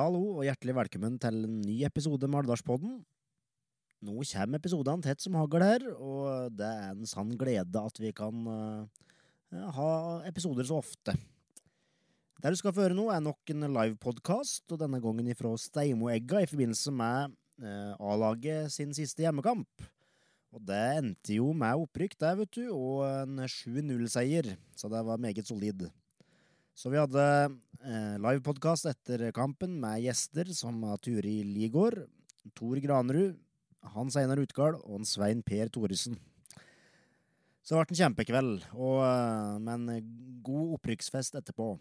Hallo, og hjertelig velkommen til en ny episode med Alvdalspodden. Nå kommer episodene tett som hagl her, og det er en sann glede at vi kan uh, ha episoder så ofte. Der du skal få høre nå, er nok en livepodkast, og denne gangen ifra Steimoegga i forbindelse med uh, A-laget sin siste hjemmekamp. Og det endte jo med opprykk, det, vet du, og en 7-0-seier, så det var meget solid. Så vi hadde eh, livepodkast etter kampen med gjester som Turi Ligård, Tor Granerud, Hans Einar Utgard og en Svein Per Thoresen. Så det ble en kjempekveld, og, eh, med en god opprykksfest etterpå.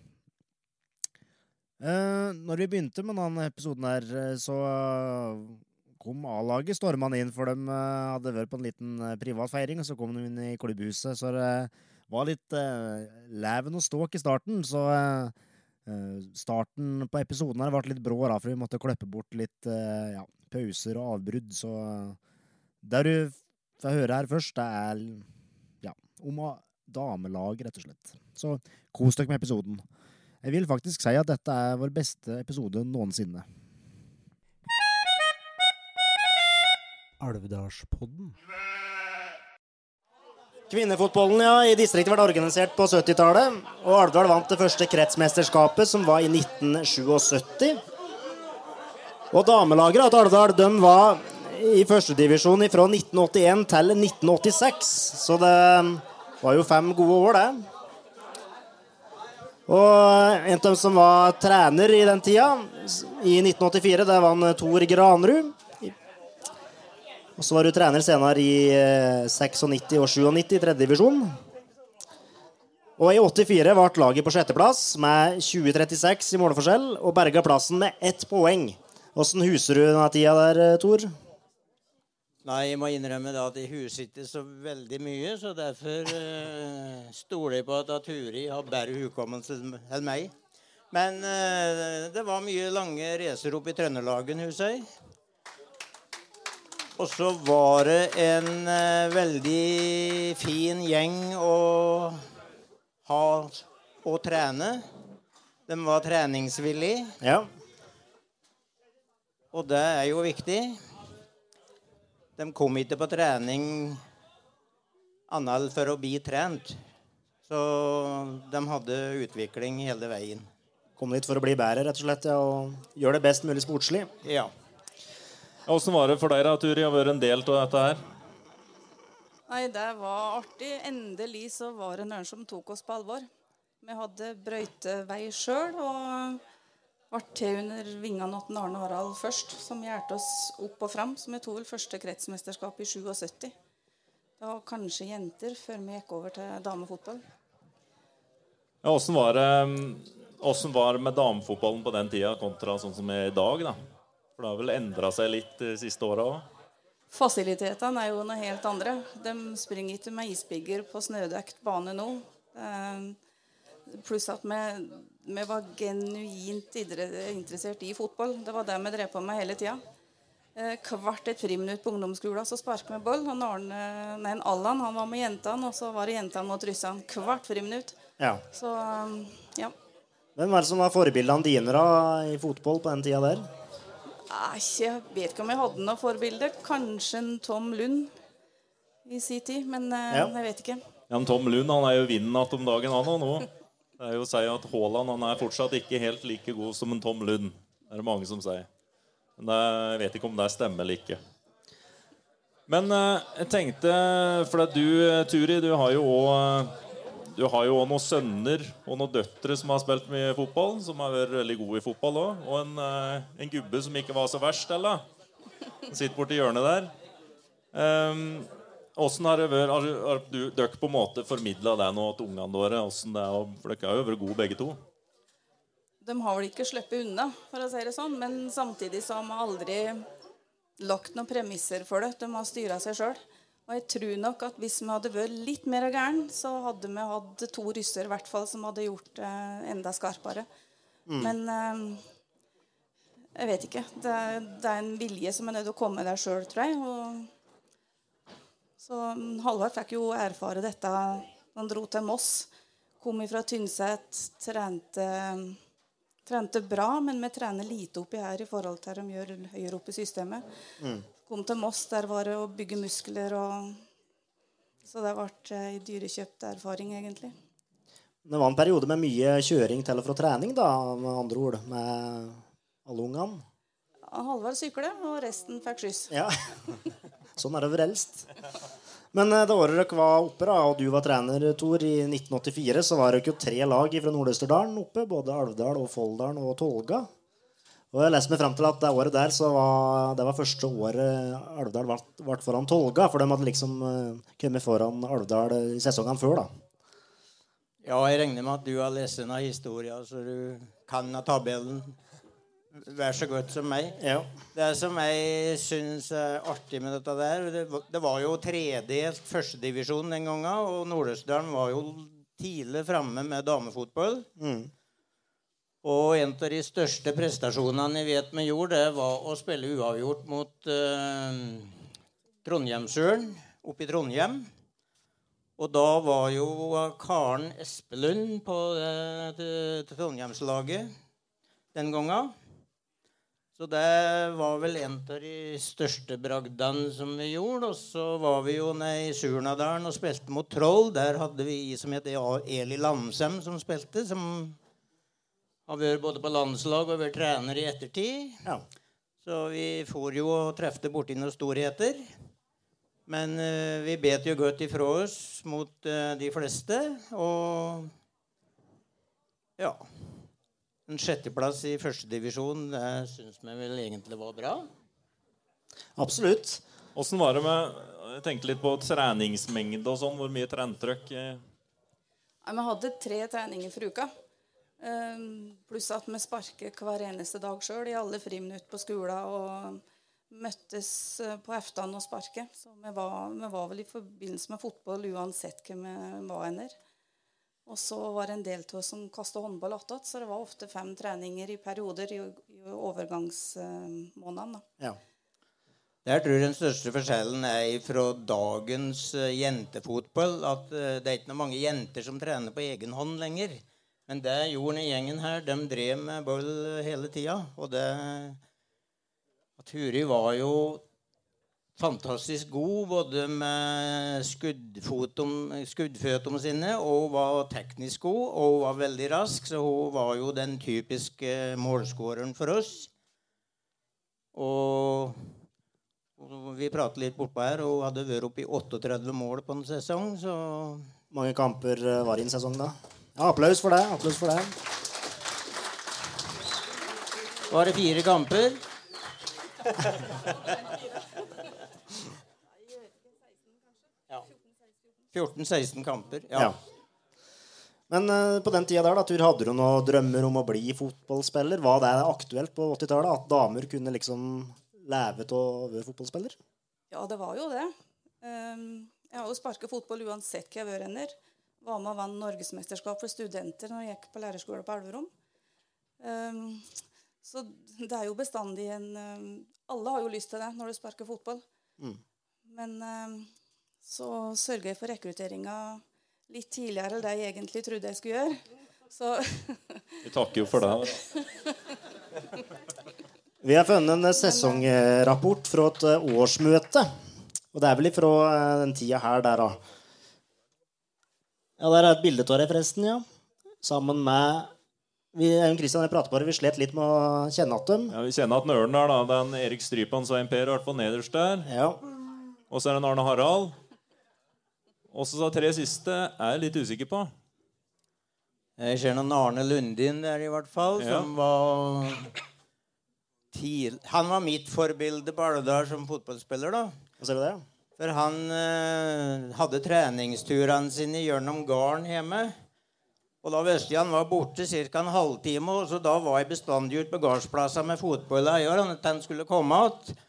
Eh, når vi begynte med denne episoden her, eh, så kom A-laget stormende inn, for de eh, hadde vært på en liten privat feiring, og så kom de inn i klubbhuset. Så det var litt uh, leven og ståk i starten, så uh, starten på episoden her ble litt brå, da, for vi måtte klippe bort litt ja, pauser og avbrudd. Så det du får høre her først, det er ja, om damelag, rett og slett. Så kos dere med episoden. Jeg vil faktisk si at dette er vår beste episode noensinne. Alvdalspodden. Kvinnefotballen ja, i distriktet ble organisert på 70-tallet. Og Alvdal vant det første kretsmesterskapet, som var i 1977. Og damelageret til Alvdal var i førstedivisjon fra 1981 til 1986. Så det var jo fem gode år, det. Og en av dem som var trener i den tida, i 1984, det var Tor Granrud. Og så var du trener senere i 96 og 97 i tredje divisjon. Og i 84 ble laget på sjetteplass med 20-36 i målforskjell og berga plassen med ett poeng. Åssen huser du denne tida der, Tor? Nei, jeg må innrømme at jeg huser ikke så veldig mye, så derfor uh, stoler jeg på at Turi har bedre hukommelse enn meg. Men uh, det var mye lange racer opp i Trøndelagen, husker jeg. Og så var det en uh, veldig fin gjeng å ha og trene. De var treningsvillige. Ja. Og det er jo viktig. De kom ikke på trening annet for å bli trent. Så de hadde utvikling hele veien. Kom dit for å bli bedre, rett og slett, ja, og gjøre det best mulig sportslig. Ja. Åssen var det for deg, da, Turi, å være en del av dette her? Nei, det var artig. Endelig så var det noen som tok oss på alvor. Vi hadde brøytevei sjøl og ble til under vingene til Arne Harald først, som hjalp oss opp og fram. Så vi tok vel første kretsmesterskap i 77. Det var kanskje jenter før vi gikk over til damefotball. Ja, Åssen var det hvordan var det med damefotballen på den tida kontra sånn som er i dag? da? For det har vel endra seg litt de siste åra òg? Fasilitetene er jo noe helt andre. De springer ikke med isbigger på snødekt bane nå. Pluss at vi, vi var genuint interessert i fotball. Det var det vi drev på med hele tida. Hvert et friminutt på ungdomsskolen så sparket vi ball. Og Arne, nei, Allan han var med jentene, og så var det jentene mot russerne. Hvert friminutt. Ja. Så ja. Hvem var det som var forbildene dine da, i fotball på den tida der? Jeg vet ikke om jeg hadde noe forbilde. Kanskje en Tom Lund i sin tid. Men eh, Ja. jeg vet ikke. Ja, men Tom Lund han er jo vinden att om dagen, han òg nå. Det er jo å si at Haaland han er fortsatt ikke helt like god som en Tom Lund. Det er det mange som sier. Men det, jeg vet ikke om det stemmer eller ikke. Men eh, jeg tenkte For du, eh, Turi, du har jo òg du har jo noen sønner og noen døtre som har spilt mye fotball. Som har vært veldig gode i fotball òg. Og en, eh, en gubbe som ikke var så verst, eller? Han sitter borti hjørnet der. Um, har vært Har, du- dere på en måte formidla det nå til ungene? Hvordan det er, for dere har jo vært gode begge to. De har vel ikke sluppet unna, for å si det sånn. Men samtidig så har vi aldri lagt noen premisser for det. De har styra seg sjøl. Og jeg tror nok at hvis vi hadde vært litt mer gæren, så hadde vi hatt to russer i hvert fall som hadde gjort det enda skarpere. Men eh, jeg vet ikke. Det er, det er en vilje som er nødt til å komme der sjøl, tror jeg. Og Så mm, Halvard fikk jo erfare dette. Han dro til Moss. Kom fra Tynset. Trente, trente bra, men vi trener lite oppi her i forhold til de gjør høyere opp i systemet. Kom til Moss, der var det å bygge muskler og Så det ble ei dyrekjøpt erfaring, egentlig. Det var en periode med mye kjøring til og fra trening, da, med andre ord, med alle ungene. Halvard sykle, og resten fikk skyss. Ja. Sånn er det vel helst. Men eh, det året dere var oppe, da, og du var trener, Tor, i 1984, så var dere jo tre lag fra Nord-Østerdalen oppe. Både Alvdal og Folldalen og Tolga. Og jeg leste meg frem til at det året der så var det var første året Alvdal ble, foran Tolga. For de hadde liksom eh, kommet foran Alvdal i sesongene før, da. Ja, jeg regner med at du har lest denne historien, så du kan av tabellen vær så godt som meg. Ja. Det som jeg syns er artig med dette der Det, var- det var jo tredelt førstedivisjon den gangen, og Nord-Østerdalen var jo tidlig framme med damefotball. Mm. Og en av de største prestasjonene jeg vet vi gjorde, det var å spille uavgjort mot eh, Trondheimsøren oppe i Trondheim. Og da var jo Karen Espelund på eh, Trondheimslaget den gangen. Så det var vel en av de største bragdene som vi gjorde. Og så var vi jo nede i Surnadalen og spilte mot Troll. Der hadde vi i som het Eli Lamsem, som spilte. Som har vært både på landslag og vært trener i ettertid. ja. Så vi for jo og trefte borti noen storheter. Men uh, vi bet jo godt ifra oss mot uh, de fleste. Og ja En sjetteplass i førstedivisjon, det syns vi vel egentlig var bra. Absolutt. Åssen var det med Jeg tenkte litt på treningsmengde og sånn. Hvor mye trentrykk? eh, Vi hadde tre treninger for uka. Ehm, pluss at vi sparker hver eneste dag sjøl i alle friminutt på skolen. Og møttes eh, på eftan og sparke. Så vi var, vi var vel i forbindelse med fotball uansett hvem vi var ener. Og så var det en del av oss som kasta håndball attåt, så det var ofte fem treninger i perioder i, i overgangsmånedene. Ja. Jeg tror den største forskjellen er fra dagens eh, jentefotball. At eh, det er ikke noen mange jenter som trener på egen hånd lenger. Men det gjorde den gjengen her. De drev med bøll hele tida. Og det Turi var jo fantastisk god både med skuddføttene sine og var teknisk god og var veldig rask. Så hun var jo den typiske målskåreren for oss. Og og vi pratet litt bortpå her, og hun hadde vært oppe i 38 mål på en sesong, så Mange kamper eh, var i en sesong da. Ja, applaus for det. Applaus for det. var det fire kamper. Ja. 14-16 kamper. Ja. Ja. Men uh, på den tida der, da, Tur, hadde du noen drømmer om å bli fotballspiller? Var det aktuelt på 80-tallet at damer kunne liksom leve av å være fotballspiller? Ja, det var jo det. Um, jeg har jo sparket fotball uansett hva jeg har vært. Var med og vant norgesmesterskap for studenter når jeg gikk på lærerskolen på Elverum. Um, så det er jo bestandig en um, Alle har jo lyst til det når du sparker fotball. Men um, så sørger jeg for rekrutteringa litt tidligere enn det jeg egentlig trodde jeg skulle gjøre. Så Vi takker jo for det. Vi har funnet en sesongrapport fra et årsmøte. Og det er vel ifra eh, den tida her der, da. Ja, der er et bilde av deg, forresten, ja. Sammen med vi, jeg Christian jeg prater på det, vi slet litt med å kjenne at dem. Ja, Vi kjenner at ørnen der, da. Det er en Erik Strypan Svein Per, i hvert fall nederst der. Ja. Og så er det en Arne Harald. Og så de tre siste er jeg litt usikker på. Jeg ser noen Arne Lundin der, i hvert fall, Ja. som var Han var mitt forbilde på Alvdal som fotballspiller, da. Hva ser du det? For han eh, hadde treningsturene sine gjennom gården hjemme. Og da visste jeg han var borte ca. en halvtime, og så da var jeg bestandig ute på gårdsplassen med fotballeieren at han skulle komme igjen.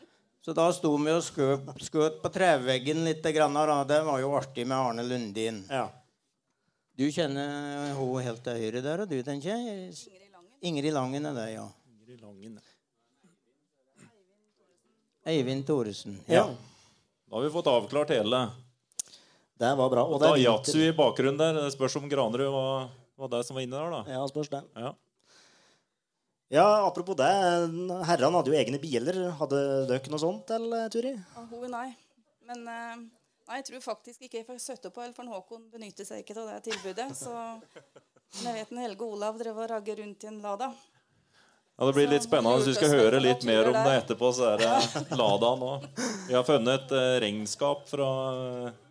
Så da sto vi og skjøt, på treveggen litt. Grann, og det var jo artig med Arne Lundin. Ja. Du kjenner hun helt til høyre der, og du, tenker jeg? Ingrid Langen er det, ja. Ingrid Langen. Eivind Thoresen. ja. Da har vi fått avklart hele. Det var bra. Og og er Daihatsu i bakgrunnen der. Det spørs om Granerud var, var det som var inne der, da. Ja, spørs det. Ja. Ja, apropos det. Herrene hadde jo egne biler. Hadde dere noe sånt, eller, Turi? Ja, hun, nei. Men eh, nei, jeg tror faktisk ikke jeg får støtte på, eller for Håkon benytter seg ikke av det tilbudet. Så men jeg vet en Helge Olav drev og ragget rundt i en Lada. Ja, Det blir litt spennende. Hvis du skal høre litt mer om det etterpå, så er det Lada nå. Vi har funnet et eh, regnskap fra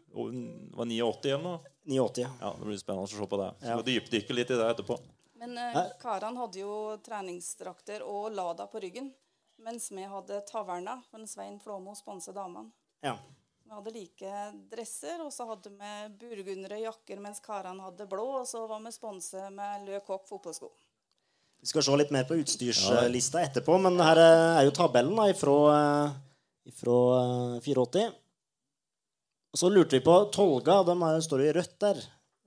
var 89 eller noe. 89. Ja, Det blir spennende å se på det. Så Ja. Dypdykke litt i det etterpå. Men eh, karene hadde jo treningsdrakter og Lada på ryggen. Mens vi hadde Taverna, men Svein Flåmo sponset damene. Ja. Vi hadde like dresser, og så hadde vi burgundere jakker, mens karene hadde blå. Og så var vi sponset med Lø Kokk fotballsko. Vi skal se litt mer på utstyrslista etterpå, men her er jo tabellen da, ifra, eh, ifra eh, 84. Og så lurte vi på Tolga. De er- står jo i rødt der.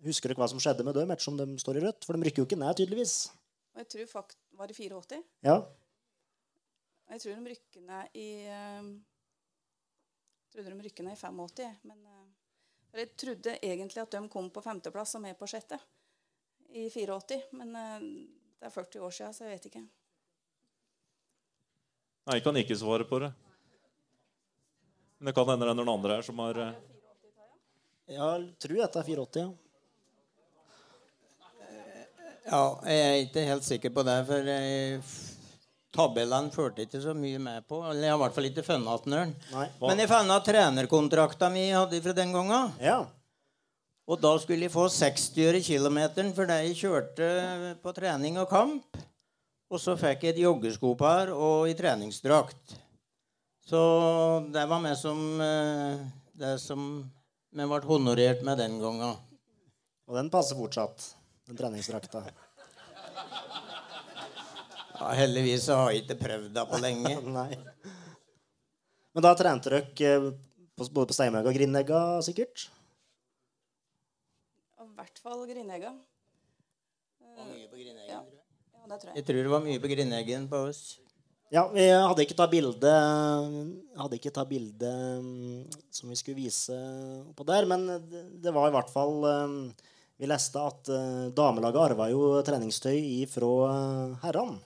Husker dere hva som skjedde med dem ettersom de står i rødt? For de rykker jo ikke ned, tydeligvis. Jeg tror fakt Var det 84? Ja. Jeg tror de rykker ned i eh, Jeg trodde de rykker ned i 85, men eh, jeg trodde egentlig at de kom på femteplass og med på sjette i 84. Men eh, det er 40 år siden, så jeg vet ikke. Nei, jeg kan ikke svare på det. Men det kan hende det er noen andre her som har eh, ja, jeg tror dette er 84. Ja. Ja, jeg er ikke helt sikker på det, for tabellene fulgte ikke så mye med på. Eller jeg har i hvert fall ikke funnet den. Men jeg fant trenerkontrakta mi hadde fra den gangen. Ja. Og da skulle jeg få 60 øre kilometeren for de kjørte på trening og kamp. Og så fikk jeg et joggeskopar og i treningsdrakt. Så det var meg som eh, det som vi ble honorert med den gangen. Og den passer fortsatt, den treningsdrakta. Ja, heldigvis har jeg ikke prøvd det på lenge. Nei. Men da trente dere eh, både på Steinberg og Grindegga, sikkert? Og I hvert fall Grindegga. Ja, det tror jeg. Jeg tror det var mye på Grindeggen på oss. Ja, vi hadde ikke tatt bilde Hadde ikke tatt bilde mm, som vi skulle vise oppå der, men det, var i hvert fall mm, Vi leste at eh, damelaget arva jo treningstøy ifra herrene.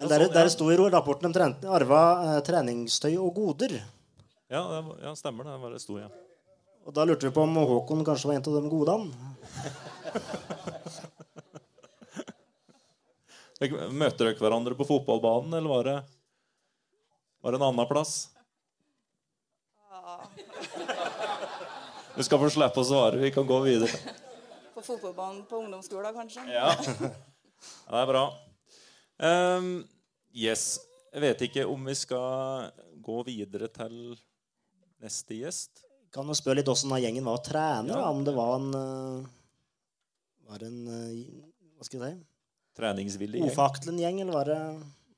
Der, der ja. sto i rapporten de trente, arva eh, treningstøy og goder. Ja, det, var- ja stemmer det. Det sto, ja. Og da lurte vi på om Håkon kanskje var en av de gode han. Møter dere hverandre på fotballbanen, eller var det, var det en annen plass? Du skal få slippe å svare. Vi kan gå videre. På fotballbanen på ungdomsskolen, kanskje. Ja. ja det er bra. Um, yes. Jeg vet ikke om vi skal gå videre til neste gjest. Kan jo spørre litt åssen gjengen var å trene. Ja. da, Om det var en eh, Var en eh, Hva skal jeg si? Treningsvillig gjeng. Ofaktelen gjeng, eller var det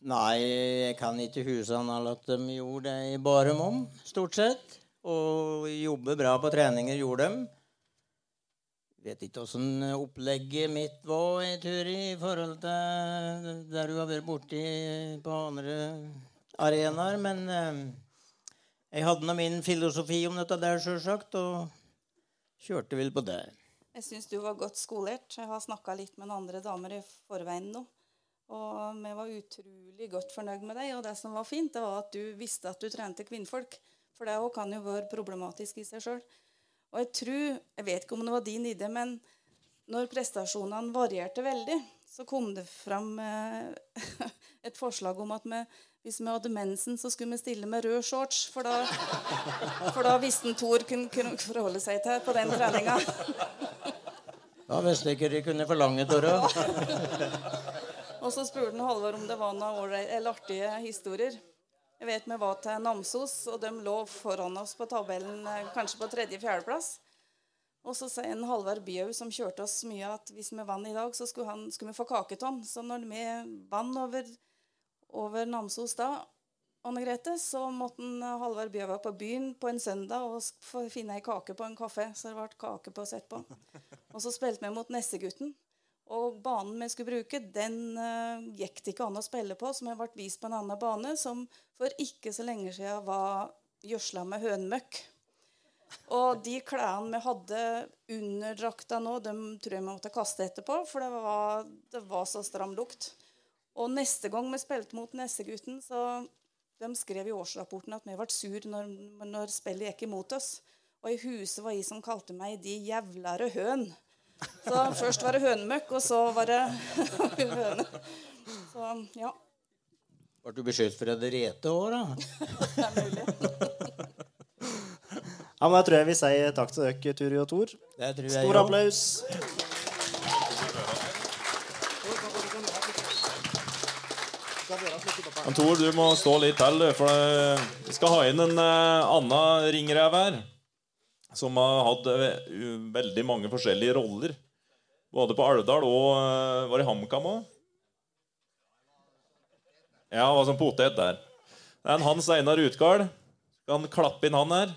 Nei, jeg kan ikke huske annet at de gjorde det i bare om, stort sett. Og jobber bra på treninger, gjorde de. Vet ikke åssen opplegget mitt var i tur i forhold til der du har vært borti på andre arenaer, men eh, jeg hadde nå min filosofi om dette der, sjølsagt, og kjørte vel på det. Jeg syns du var godt skolert. Jeg har snakka litt med noen andre damer i forveien nå. Og vi var utrolig godt fornøyd med deg. Og det som var fint, det var at du visste at du trente kvinnfolk. For det òg kan jo være problematisk i seg sjøl. Og jeg tror, jeg vet ikke om det var din idé, men når prestasjonene varierte veldig, så kom det fram eh, et forslag om at vi, hvis vi hadde mensen, så skulle vi stille med rød shorts. For da, for da visste en Thor kunne, kunne forholde seg til på den treninga. Da visste ikke de kunne forlange, Tora. Og så spurte han Halvor om det var noen eller artige historier. Jeg vet vi var til Namsos, og de lå foran oss på tabellen, eh, kanskje på tredje-fjerdeplass. Og så sier en Halvard Bjau, som kjørte oss mye, at hvis vi vant i dag, så skulle, han, skulle vi få kaketonn. Så når vi vant over, over Namsos da, Anne Grete, så måtte en Halvard være på byen på en søndag og finne ei kake på en kafé. Så det ble kake på sett på. Og så spilte vi mot Nessegutten. Og banen vi skulle bruke, den uh, gikk det ikke an å spille på, som jeg ble vist på en annen bane som for ikke så lenge siden var gjødsla med hønmøkk. Og de klærne vi hadde under drakta nå, dem tror jeg vi måtte kaste etterpå, for det var, det var så stram lukt. Og neste gang vi spilte mot Nessegutten, så de skrev i årsrapporten at vi ble sur når, når spillet gikk imot oss. Og i huset var jeg som kalte meg 'de jævlare høn'. Så først var det hønemøkk, og så var det høne. Så ja, Ble du beskyldt for å rete òg, da? det er mulig. Ja, men Da tror jeg vi sier takk til dere, Turi og Tor. Stor applaus. Men Tor, du må stå litt til, for det- vi skal ha inn en uh, annen ringrev her. Som har hatt eh, veldig mange forskjellige roller. Både på Alvdal og eh, var i HamKam òg. Ja, var som potet der. Det er en Hans Einar Utgard. Kan klappe inn han her.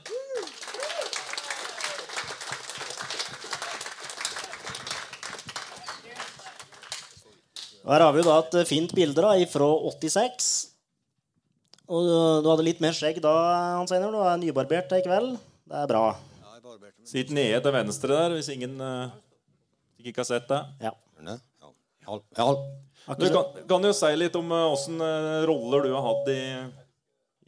Og Her har vi jo da et fint bilde da, fra 86. Og du hadde litt mer skjegg da, Hans Einar. Du er nybarbert i kveld. Det er bra. Sitt nede til venstre der, hvis ingen uh, ikke har sett det. Ja. Du kan, kan jo si litt om åssen roller du har hatt i,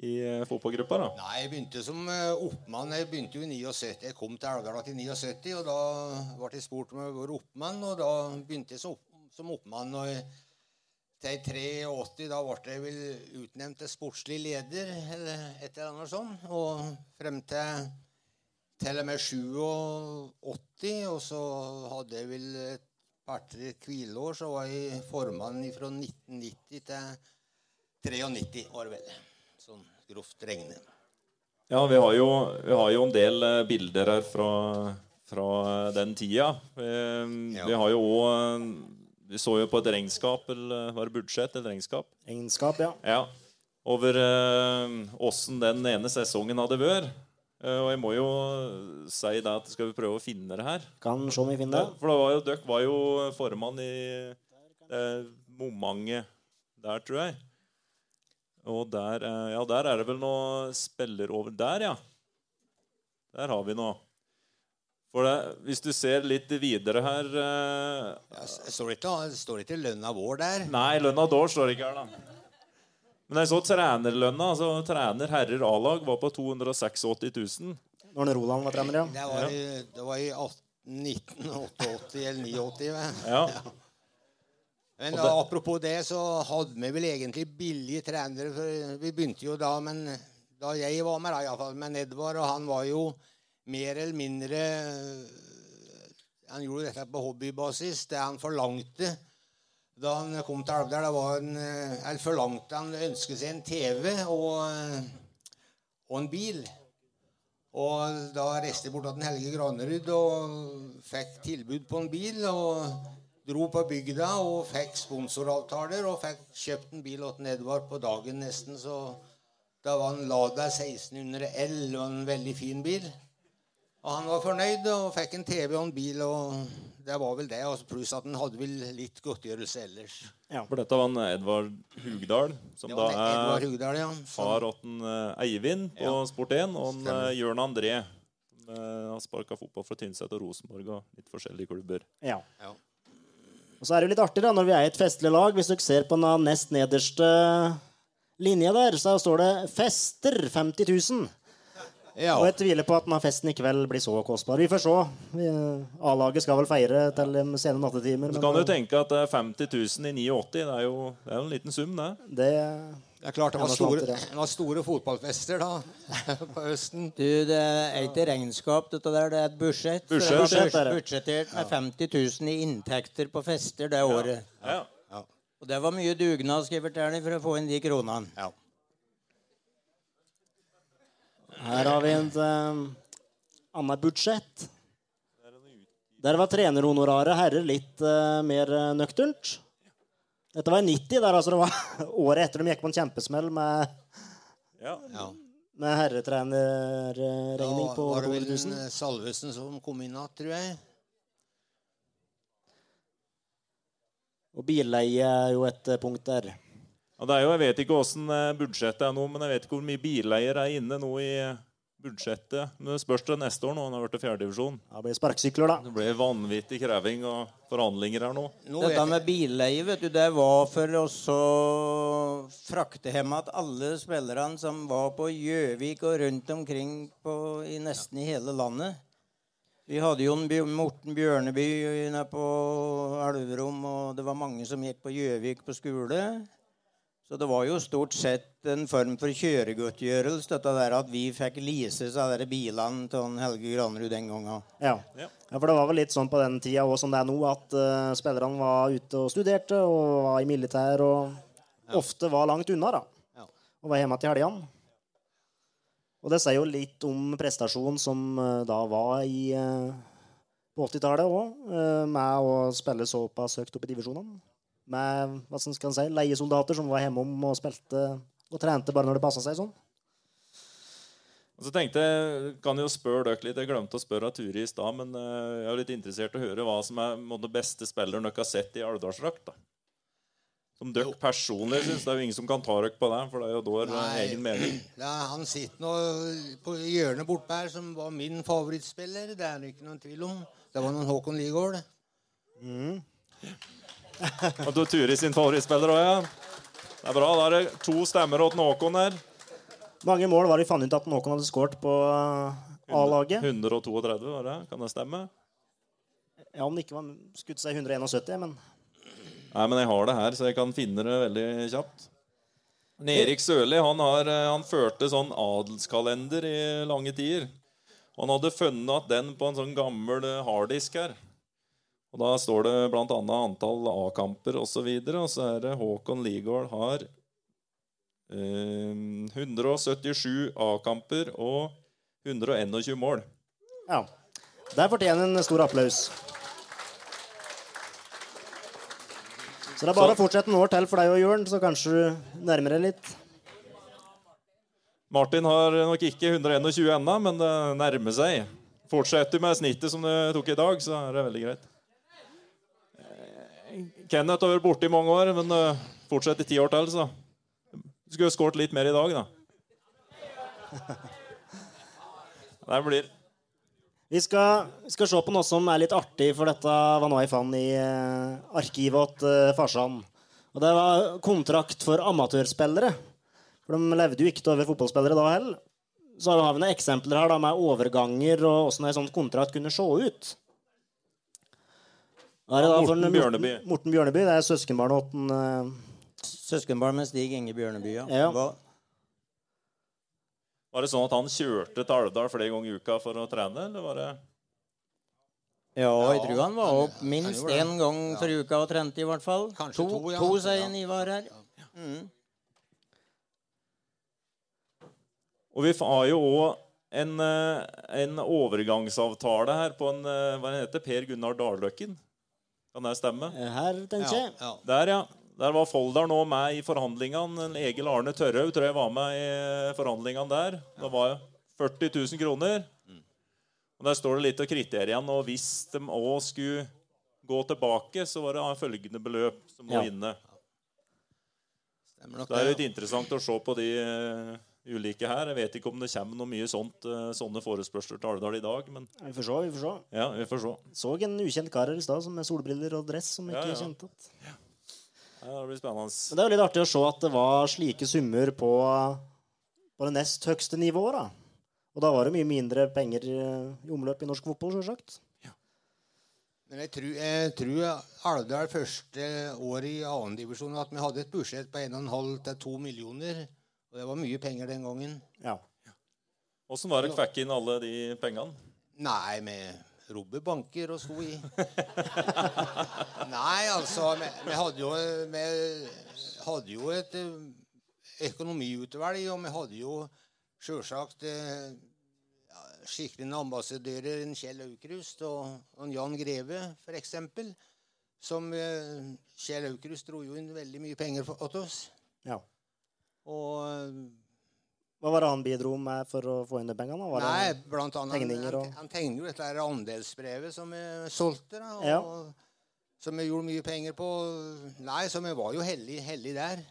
i uh, fotballgruppa. da Nei, Jeg begynte som eh, oppmann. Jeg begynte jo i 79. Jeg kom til Elvdal til 79, og da ble jeg spurt om jeg var oppmann, og da begynte jeg som, opp, som oppmann. og til 83 da ble jeg vel utnevnt til sportslig leder, eller et eller annet sånt. Og frem til til og med 87, og så hadde jeg vel et par-tre hvileår, så var jeg formann fra 1990 til 93 år, vel. Sånn grovt regnet. Ja, vi har jo, vi har jo en del eh, bilder her fra, fra eh, den tida. Vi, Ja. vi har jo òg Vi så jo på et regnskap, eller var det budsjett eller regnskap? Regnskap, ja. Ja. Over åssen den ene sesongen hadde vært. Eh, og jeg må jo si det at skal vi prøve å finne det her. Kan se om vi finner Ja, det. for det var jo, dere var jo formann i eh, momentet der, tror jeg. Og der, eh, ja, der er det vel noe spiller over Der, ja. Der har vi noe. For det, hvis du ser litt videre her uh, Ja, står det ikke, står det ikke lønna vår der? Nei, lønna Dår står ikke her, da. Men jeg så trenerlønna. altså Trener herrer A-lag var på 286 000. Når Roland var trener, ja. Det var i, det var i 1988 eller 89. vel? Ja. Men da, apropos det, så hadde vi vel egentlig billige trenere. For vi begynte jo da, men da jeg var med, da, i Men Edvard, og han var jo mer eller mindre Han gjorde dette på hobbybasis. Det han forlangte da han kom til Alvdal, en, eh, forlangte han ønsket seg en TV og, eh, og en bil. Og da reiste jeg bort til Helge Granerud og fikk tilbud på en bil. Og dro på bygda og fikk sponsoravtaler og fikk kjøpt en bil til Edvard på dagen nesten. Så da var en Lada 1600 L og en veldig fin bil. Og han var fornøyd og fikk en TV og en bil. og det var vel det, altså Pluss at han hadde vel litt godtgjørelse ellers. For dette var en Edvard Hugdal, som Det da er Hugdal, ja. far Som, til en, eh, Eivind på Ja. Sport 1, og en, eh, Jørn André. Som eh, har sparka fotball fra Tynset og Rosenborg og litt forskjellige klubber. ja. ja. Og så er det jo litt artig da, når vi er i et festlig lag. Hvis dere ser på den nest nederste linja der, så står det 'Fester 50 000'. ja. Og jeg tviler på at denne festen i kveld blir så kostbar. Vi får se. A-laget skal vel feire til de sene nattetimer. Så men, kan du eh, tenke at det er 50 000 i 89. Det er jo det er jo en liten sum, det. det Det er klart det var store, det var store fotballfester da, på høsten. Du, det er ikke regnskap, dette der. Det er et budsjett. Så Budsjett. er Budsjett er budsjettert med 50 000 i inntekter på fester det året. Ja. Og det var mye dugnad skriver Terni, for å få inn de kronene. Her har vi et uh, annet budsjett. Der var trenerhonoraret herrer litt uh, mer eh, nøkternt. Dette var i 90, der altså det var året etter de gikk på en kjempesmell med, Ja. ja. med herretrenerregning Da var det vel 000. Salvesen som kom inn igjen, tror jeg. Og billeie er jo et eh, punkt der. Ja, det er jo, Jeg vet ikke åssen eh, budsjettet er nå, men jeg vet ikke hvor mye bileier er inne nå i eh, budsjettet. Men det spørs det neste år nå, når han har blitt fjerdedivisjon. Det blir sparkesykler, da. Det blir vanvittig kreving og forhandlinger her nå. Nå Dette med billeie, vet du, det var for å frakte hjem at alle spillerne som var på Gjøvik og rundt omkring på, i nesten i hele landet Vi hadde jo Morten Bjørneby nede på Elverum, og det var mange som gikk på Gjøvik på skole. Så det var jo stort sett en form for kjøregodtgjørelse, dette der at vi fikk lease av de bilene til Helge Granerud den gangen. Ja. Ja. ja, for det var vel litt sånn på den tida òg som det er nå, at uh, spillerne var ute og studerte og var i militær og ofte var langt unna, da. Ja. Og var hjemme til helgene. Og det sier jo litt om prestasjonen som uh, da var i uh, på 80-tallet òg, med å spille såpass høyt opp i divisjonene. Med hva skal man si, leiesoldater som var hjemom og spilte og trente bare når det passa seg sånn. Og så tenkte jeg, kan jo spørre dere litt, Jeg glemte å spørre Turi i stad, men eh, jeg er litt interessert i å høre hva som er den beste spilleren dere har sett i Alvdalsdrakt. Som dere personlig syns. Det er jo ingen som kan ta dere på det, for det er jo dår egen mening. Ja, han sitter nå på hjørnet bortpå her, som var min favorittspiller. Det er det ikke noen tvil om. Det var noen Håkon Ligård. Og du Turi sin favorittspiller òg, ja. Det er bra. Da er det to stemmer til Håkon her. Mange mål var det vi fant ut at Håkon hadde skåret på eh, A-laget. 132, var det? Kan det stemme? Ja, om det ikke var skutt seg 171, men Nei, men jeg har det her, så jeg kan finne det veldig kjapt. Men Erik Sørli han, har, eh, han førte sånn adelskalender i lange tider. Han hadde funnet den på en sånn gammel eh, harddisk her. Og Da står det bl.a. antall A-kamper osv. Og, så og så er det Håkon Ligård har eh, 177 A-kamper og 121 mål. ja. Der fortjener en stor applaus. Så det er bare å fortsette noen år til for deg og Jørn, så kanskje du nærmer deg litt. Martin har nok ikke 121 ennå, men det nærmer seg. Fortsetter med snittet som du tok i dag, så er det veldig greit. Kenneth har vært borte i mange år, men uh, fortsett i ti år til, så skulle skåret litt mer i dag, da. Det blir Vi skal, skal se på noe som er litt artig, for dette var noe jeg fant i eh, arkivet til eh, farsan. Og det var kontrakt for amatørspillere. For de levde jo ikke over fotballspillere da heller. Så har vi noen eksempler her da, med overganger og åssen en sånn kontrakt kunne se ut. Er det da for Morten Bjørneby. Morten, Morten Bjørneby. Det er søskenbarnet til eh, Søskenbarn med Stig Inge Bjørneby, ja. Ja. Hva- Var det sånn at han kjørte til Alvdal flere ganger i uka for å trene, eller var det Ja, jeg tror han var opp minst én gang for uka og trente, i hvert fall. Kanskje to, to, ja. to sier Ja. Ivar her. Mm. Og vi har jo òg en, eh, en overgangsavtale her på en eh, Hva heter Per Gunnar Darløkken? Kan det stemme? Her, tenker jeg. ja. Der, ja. Der var Folldal nå med i forhandlingene. Egil Arne Tørhaug tror jeg var med i forhandlingene der. Det var 40 000 kroner. Og Der står det litt av kriteriene. Og hvis de òg skulle gå tilbake, så var det følgende beløp som lå Ja. inne. Stemmer nok Det er litt interessant å se på de eh, ulike her. Jeg vet ikke om det kommer noe mye sånt, eh, sånne forespørsler til Alvdal i dag, men Vi får se. vi får se. ja, vi får se. Så en ukjent kar her i stad med solbriller og dress som ikke Ja, ja. kjente at Ja, det blir spennende. Men det er jo litt artig å se at det var slike summer på, på det nest høgste nivået. da. Og da var det mye mindre penger eh, i omløp i norsk fotball, selvsagt. Men jeg tror, jeg tror Alvdal første år i annendivisjon at vi hadde et budsjett på 1,5 til 2 millioner. Og det var mye penger den gangen. Ja. Åssen var det dere fikk inn alle de pengene? Nei, med robbebanker og sko i. Nei, altså Vi, vi hadde jo, vi hadde jo et eh, økonomiutvalg, og vi hadde jo sjølsagt eh, ja, skikkelig ambassadører, en Kjell Aukrust og, og en Jan Greve, f.eks. Som eh, Kjell Aukrust dro jo inn veldig mye penger for, åt oss. ja. Og eh, Hva var det han bidro med for å få inn de pengene? Var Nei, blant annet tegninger og- han, han tegner jo dette andelsbrevet som vi solgte. da, og, Ja. Som vi gjorde mye penger på. Nei, så vi var jo heldige heldig der.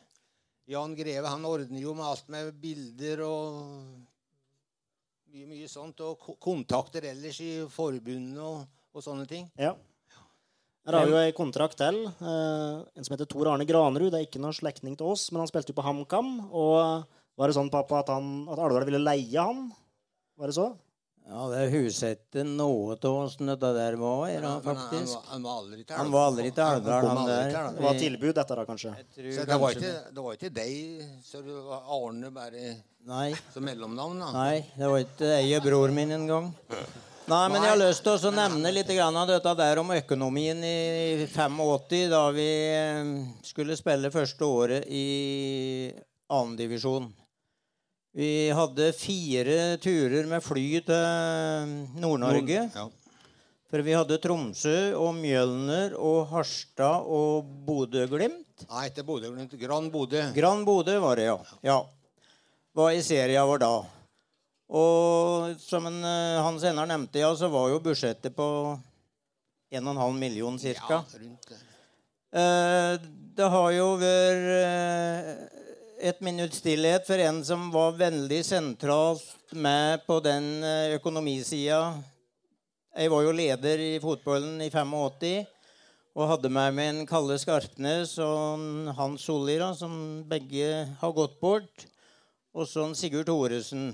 Jan Greve han ordner jo med alt med bilder og mye, mye sånt. Og kontakter ellers i forbundet og, og sånne ting. Ja. Her har vi jo ei kontrakt til. eh, en som heter Tor Arne Granerud. Det er ikke noen slektning til oss, men han spilte jo på HamKam. Og var det sånn, pappa, at, han, at Alvdal ville leie han? Var det så? Ja, det husette noe av åssen dette der var, er det han, han, faktisk. var- han var aldri til Han var aldri til Alvdal, han der. Det var tilbud, dette da, kanskje? Tror Så det var, kanskje- ikke, det var ikke deg, så det var Arne bare Nei, som mellomnavn? da. nei, det var ikke jeg og bror min engang. Nei, men jeg har lyst til å nevne litt av dette der om økonomien i 85, da vi eh, skulle spille første året i annendivisjon. Vi hadde fire turer med fly til Nord-Norge. Ja. For vi hadde Tromsø og Mjølner og Harstad og Bodø-Glimt. Nei, ikke Bodø-Glimt. Gran Bodø. Gran Bodø var det, ja. ja. Var i serien vår da. Og som en, han senere nevnte, ja, så var jo budsjettet på 1,5 million Ja, cirka. rundt det. Eh, det har jo vært eh, et minutts stillhet for en som var veldig sentralt med på den eh, økonomisida. Jeg var jo leder i fotballen i 85 og hadde med meg en Kalle Skarpnes og Hans Solli, som begge har gått bort. Og så en Sigurd Thoresen.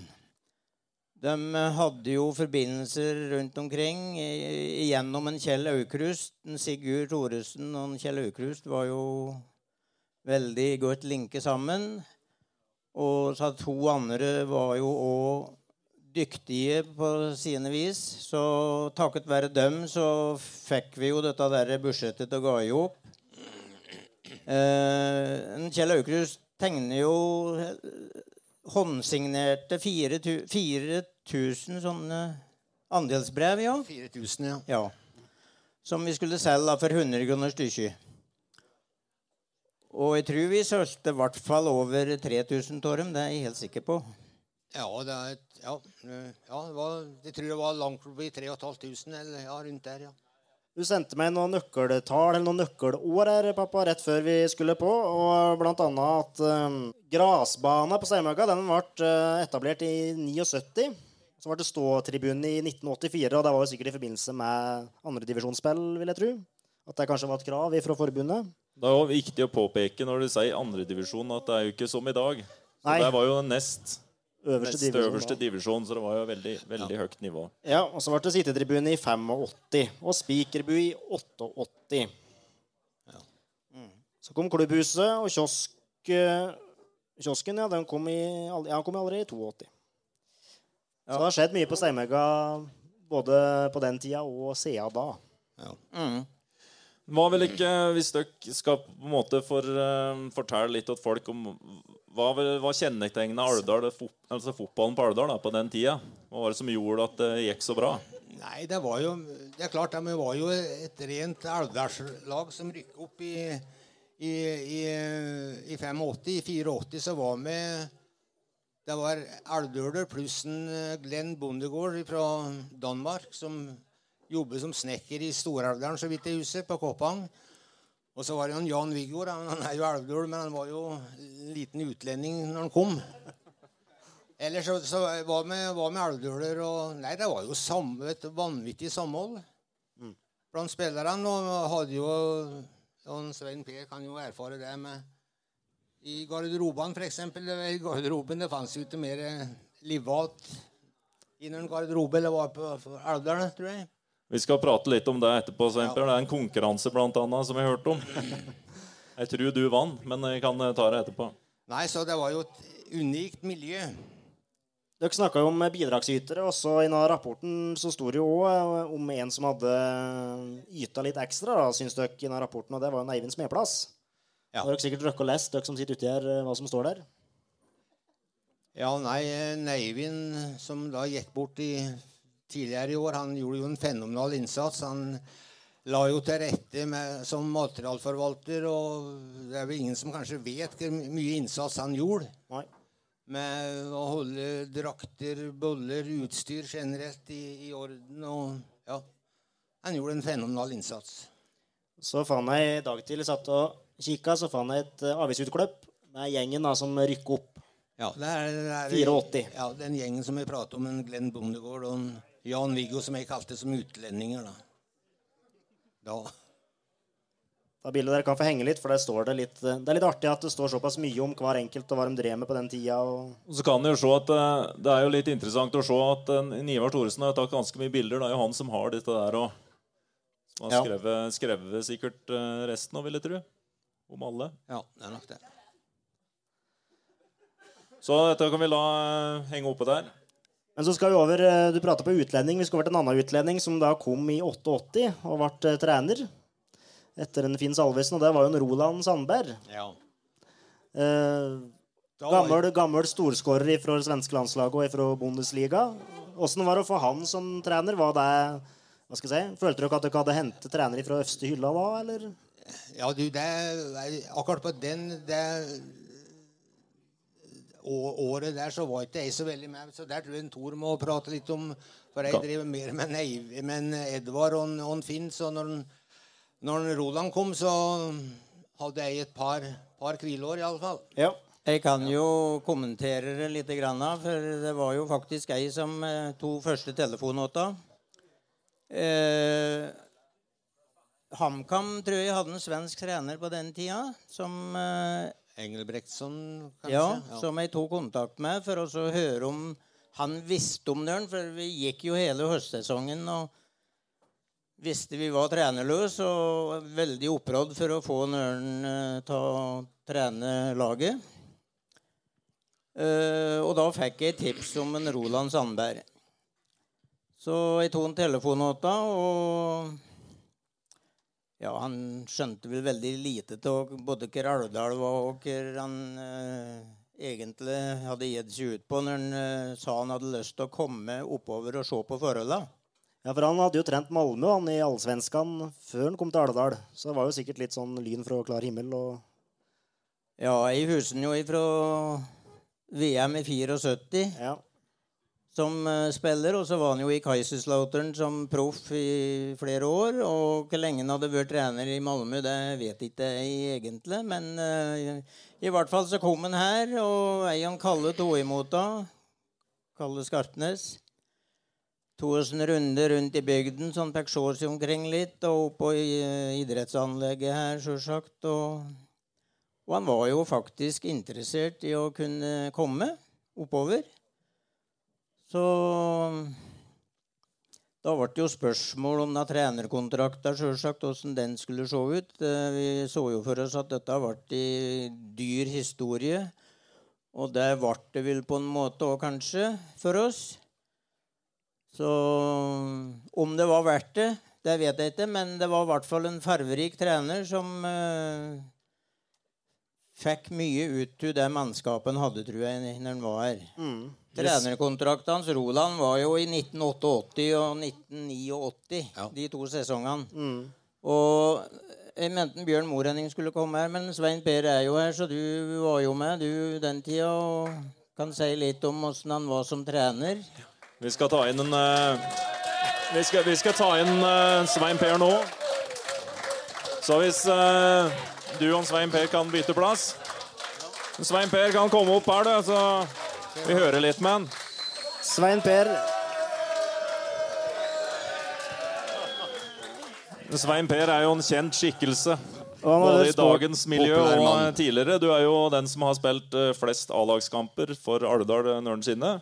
De hadde jo forbindelser rundt omkring gjennom en Kjell Aukrust. En Sigurd Thoresen og en Kjell Aukrust var jo veldig godt linke sammen. Og så to andre var jo òg dyktige på sine vis. Så takket være dem så fikk vi jo dette der budsjettet til å gå i hop. Eh, Kjell Aukrust tegner jo håndsignerte 4000 sånne andelsbrev, ja. 4000, ja. ja. Som vi skulle selge for 100 kroner stykket. Og jeg tror vi solgte i hvert fall over 3000 av dem. Det er jeg helt sikker på. Ja, det er et, ja, ja det var, jeg tror det var langt forbi 3500, eller ja, rundt der, ja. Du sendte meg noen nøkkeltall eller noen nøkkelår her, pappa, rett før vi skulle på. Og blant annet at um, grasbana på Steinmøkka den ble eh, etablert i 79. Så ble det ståtribune i 1984, og det var jo sikkert i forbindelse med andredivisjonsspill, vil jeg tro. At det kanskje var et krav fra forbundet. Det er jo viktig å påpeke når du sier andredivisjon, at det er jo ikke som i dag. Så Nei. Det var jo nest, Øverste Neste divisjon. øverste divisjon, så det var jo veldig, veldig høyt nivå. Ja, og så ble det sittetribune i 85, og Spikerbu i 88. Så kom klubbhuset, og kiosk, eh, kiosken ja, den kom, i, ja, kom allerede i 82. Så det har skjedd mye på Steinmegga både på den tida og siden da. Mm. Hva vil ikke, Hvis dere skal på en måte for, uh, fortelle litt til folk om hva, var kjennetegna altså fotballen på Alvdal på den tida? Hva var det som gjorde at det gikk så bra? Nei, det var jo Det er klart, men var jo et rent Alvdalslag som rykket opp i, i, i, i 85. I 84 så var vi Det var alvdøler pluss en eh, Glenn Bondegård fra Danmark som jobber som snekker i Stor-Alvdalen, så vidt jeg husker, på Koppang. Og så var det jo en Jan Viggo. Han er jo alvdøl, men han var jo en liten utlending når han kom. Ellers så, så var vi var med alvdøler og Nei, det var jo samme, et vanvittig samhold blant spillerne. Og hadde jo og Svein P kan jo erfare det med I garderobene, f.eks. I garderoben det fantes jo ikke mer livat innen en garderobe. eller var på på tror jeg. Vi skal prate litt om det etterpå. Det er en konkurranse blant annet, som jeg hørte om. Jeg tror du vant, men jeg kan ta det etterpå. Nei, så det var jo et unikt miljø. Dere snakka jo om bidragsytere, og så i denne rapporten så sto det jo òg om en som hadde yta litt ekstra, da, syns dere, i denne rapporten, og det var jo Eivind Smedplass. Ja. Har dere sikkert rukket å lese, dere som sitter uti her, hva som står der? Ja, nei, Eivind, som da gikk bort i, tidligere i år, han gjorde jo en fenomenal innsats. Han la jo til rette med, som materialforvalter, og det er vel ingen som kanskje vet hvor mye innsats han gjorde. Nei. Med å holde drakter, boller, utstyr generelt i, i orden. Og ja, han gjorde en fenomenal innsats. Så fant jeg i dag tidlig satt og kikka, så fant jeg et uh, avisutklipp med gjengen da, som rykker opp. Ja, det er, det er 84. Ja, den gjengen som vi prater om, en Glenn Bondegård og en Jan-Viggo, som jeg kalte som utlendinger. da. Da Da bildet dere kan få henge litt, for der står det litt Det er litt artig at det står såpass mye om hver enkelt og hva de drev med på den tida. Og... Og så kan jo se at eh, Det er jo litt interessant å se at Nivar Ivar Thoresen har tatt ganske mye bilder. Det er jo han som har dette der og som har Ja. skrevet, skrevet sikkert eh, resten av, vil jeg tro. Om alle. Ja, det er nok det. Så dette kan vi la eh, henge oppe der. Men så skal vi over eh, Du prata på utlending. Vi skal over til en annen utlending som da kom i 88 og ble eh, trener etter en Finn Salvesen, og det var jo en Roland Sandberg. Ja. Eh, gammel, gammel storskårer fra det svenske landslaget og fra Bundesliga. Åssen var det å få han som trener? Var det hva skal jeg si, Følte dere at dere hadde hentet trener fra øverste hylla da, eller? Ja, du, det er Akkurat på den det, å- året der så var ikke jeg så veldig med. Så der tror jeg en Tor må prate litt om For jeg driver mer med, med Edvard og og Finn. Så når, når Roland kom, så hadde jeg et par, par hvileår, iallfall. Ja. Jeg kan jo kommentere det litt, for det var jo faktisk jeg som tok første telefonåta. Eh, HamKam tror jeg hadde en svensk trener på den tida som eh, Engelbrektsson, kanskje? Ja, som jeg tok kontakt med for å høre om han visste om den. For vi gikk jo hele høstsesongen og visste vi var trenerløse og veldig opprådd for å få Nøren eh, til å trene laget. Eh, og da fikk jeg tips om en Roland Sandberg. Så jeg tok en telefonåta, og ja, han skjønte vel veldig lite til både hva Alvdal var, og hva han eh, egentlig hadde gitt seg ut på når han eh, sa han hadde lyst til å komme oppover og se på forholdene. ja, for han hadde jo trent Malmö han i Allsvenskan før han kom til Alvdal. Så det var jo sikkert litt sånn lyn fra klar himmel og Ja, jeg husker jo ifra VM i 74 Ja. Som eh, spiller, og så var han jo i Kaiserslautern som proff i flere år. Og hvor lenge han hadde vært trener i Malmö, det vet ikke jeg egentlig. Men uh, i hvert fall så kom han her, og ei han Kalle tok imot da. Kalle Skarpnes. Tok en runde rundt i bygden, så han fikk se seg omkring litt. Og oppå i eh, idrettsanlegget her, sjølsagt. Og, og han var jo faktisk interessert i å kunne komme oppover. Så da ble det jo spørsmål om trenerkontrakta, sjølsagt, åssen den skulle se ut. Eh, Vi så jo for oss at dette ble i dyr historie. Og det ble det vel på en måte òg, kanskje, for oss. Så om det var verdt det, det vet jeg ikke, men det var i hvert fall en farverik trener som eh, fikk mye ut av det mannskapet han hadde, tror jeg, når han var her. Mm. Trenerkontrakten hans Roland var jo i 1988 og 1989, Ja. de to sesongene. Mm. Og jeg mente Bjørn Morenning skulle komme her, men Svein Per er jo her, så du var jo med du den tida og kan si litt om åssen han var som trener. Vi skal ta inn en uh, vi, skal, vi skal ta inn uh, Svein Per nå. Så hvis uh, du og Svein Per kan bytte plass Svein Per kan komme opp her, du, så vi hører litt med han. Svein Per Svein Per er jo en kjent skikkelse. Både i dagens miljø og tidligere. Du er jo den som har spilt eh, flest A-lagskamper for Alvdal Nørnsinne.